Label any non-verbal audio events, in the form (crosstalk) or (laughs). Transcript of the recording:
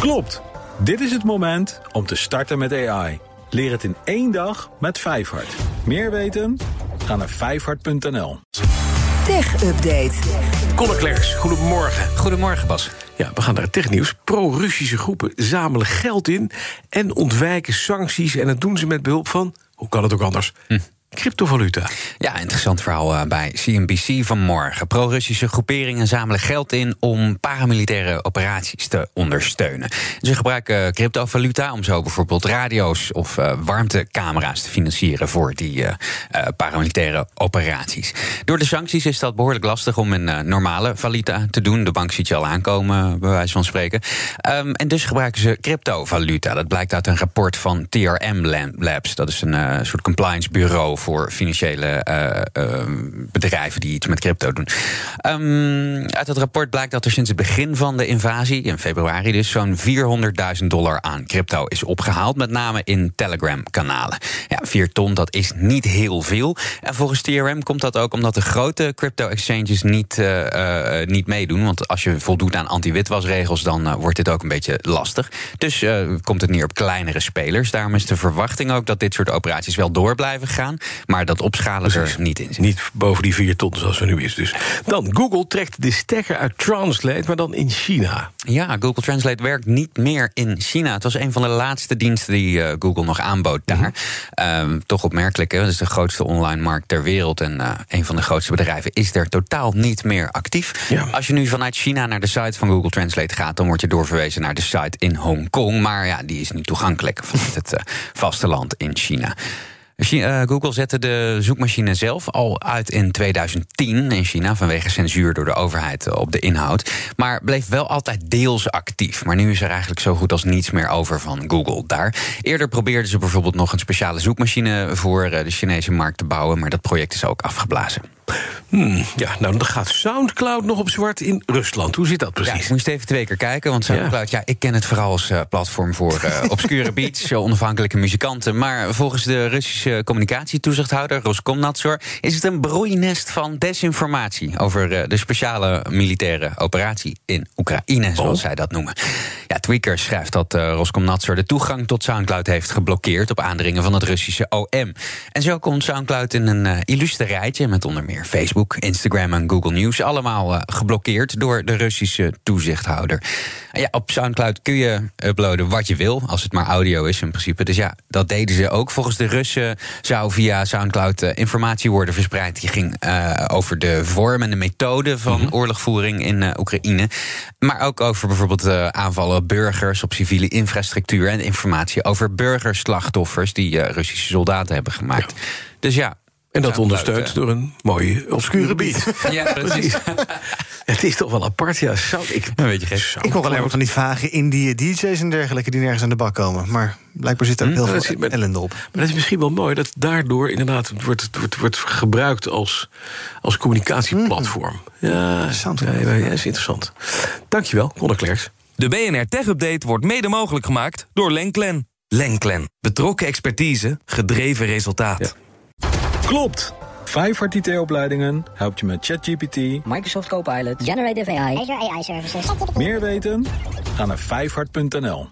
Klopt. Dit is het moment om te starten met AI. Leer het in één dag met Vijfhart. Meer weten? Ga naar vijfhart.nl. Tech Update. Conor Klerks, goedemorgen. Goedemorgen, Bas. Ja, we gaan naar het technieuws. Pro-Russische groepen zamelen geld in en ontwijken sancties. En dat doen ze met behulp van, hoe kan het ook anders? Hm. Cryptovaluta. Ja, interessant verhaal uh, bij CNBC vanmorgen. Pro-Russische groeperingen zamelen geld in om paramilitaire operaties te ondersteunen. Ze gebruiken cryptovaluta om zo bijvoorbeeld radio's of uh, warmtecamera's te financieren voor die uh, paramilitaire operaties. Door de sancties is dat behoorlijk lastig om een normale valuta te doen. De bank ziet je al aankomen, bij wijze van spreken. Um, en dus gebruiken ze cryptovaluta. Dat blijkt uit een rapport van TRM Labs. Dat is een soort compliance bureau voor financiële uh, uh, bedrijven die iets met crypto doen. Um, uit het rapport blijkt dat er sinds het begin van de invasie, in februari dus, zo'n 400.000 dollar aan crypto is opgehaald. Met name in Telegram-kanalen. Ja, 4 ton, dat is niet heel veel. En volgens TRM komt dat ook omdat de grote crypto-exchanges niet, uh, niet meedoen. Want als je voldoet aan anti-witwasregels, dan wordt dit ook een beetje lastig. Dus komt het neer op kleinere spelers. Daarom is de verwachting ook dat dit soort operaties wel door blijven gaan. Maar dat opschalen Precies. er niet in zit. Niet boven die 4 ton zoals we nu is. Dus. Dan, Google trekt de stekker uit Translate, maar dan in China. Ja, Google Translate werkt niet meer in China. Het was een van de laatste diensten die uh, Google nog aanbood daar. Mm -hmm. um, toch opmerkelijk, hè? Het is de grootste online markt ter wereld. En uh, een van de grootste bedrijven is er totaal niet meer actief. Ja. Als je nu vanuit China naar de site van Google Translate gaat... dan word je doorverwezen naar de site in Hongkong. Maar ja, die is niet toegankelijk vanuit het uh, vasteland in China. Google zette de zoekmachine zelf al uit in 2010 in China vanwege censuur door de overheid op de inhoud. Maar bleef wel altijd deels actief. Maar nu is er eigenlijk zo goed als niets meer over van Google daar. Eerder probeerden ze bijvoorbeeld nog een speciale zoekmachine voor de Chinese markt te bouwen, maar dat project is ook afgeblazen. Hmm, ja, nou dan gaat Soundcloud nog op zwart in Rusland. Hoe zit dat precies? Ja, ik moest even twee keer kijken, want Soundcloud, ja, ja ik ken het vooral als uh, platform voor uh, (laughs) obscure beats, onafhankelijke muzikanten. Maar volgens de Russische communicatietoezichthouder Roskomnadzor is het een broeinest van desinformatie over uh, de speciale militaire operatie in Oekraïne, zoals oh. zij dat noemen. Ja, Tweaker schrijft dat Roskomnadzor de toegang tot Soundcloud heeft geblokkeerd op aandringen van het Russische OM. En zo komt Soundcloud in een illustre rijtje met onder meer Facebook, Instagram en Google News. Allemaal uh, geblokkeerd door de Russische toezichthouder. En ja, op Soundcloud kun je uploaden wat je wil, als het maar audio is in principe. Dus ja, dat deden ze ook. Volgens de Russen zou via Soundcloud uh, informatie worden verspreid. Die ging uh, over de vorm en de methode van mm -hmm. oorlogvoering in Oekraïne. Maar ook over bijvoorbeeld aanvallen burgers, op civiele infrastructuur en informatie over burgerslachtoffers die Russische soldaten hebben gemaakt. Ja. Dus ja, en dat ondersteunt door een mooie obscure beat. (laughs) Ja, precies. (laughs) het is toch wel apart, ja. Zou ik, een beetje gek. Ik hoor alleen maar van die vage indie DJ's en dergelijke die nergens aan de bak komen. Maar blijkbaar zit er ook heel hm, veel ellende op. Maar dat is misschien wel mooi dat daardoor inderdaad wordt, wordt, wordt gebruikt als, als communicatieplatform. Hm. Ja, interessant. Ja, ja, is interessant. Dankjewel, Conor Klerks. De BNR Tech Update wordt mede mogelijk gemaakt door Lenklen. Lenklen. Betrokken expertise, gedreven resultaat. Ja. Klopt! Vijfhart IT-opleidingen helpt je met ChatGPT, Microsoft Copilot, Generative AI, Azure AI Services. Meer weten? Ga naar vijfhart.nl.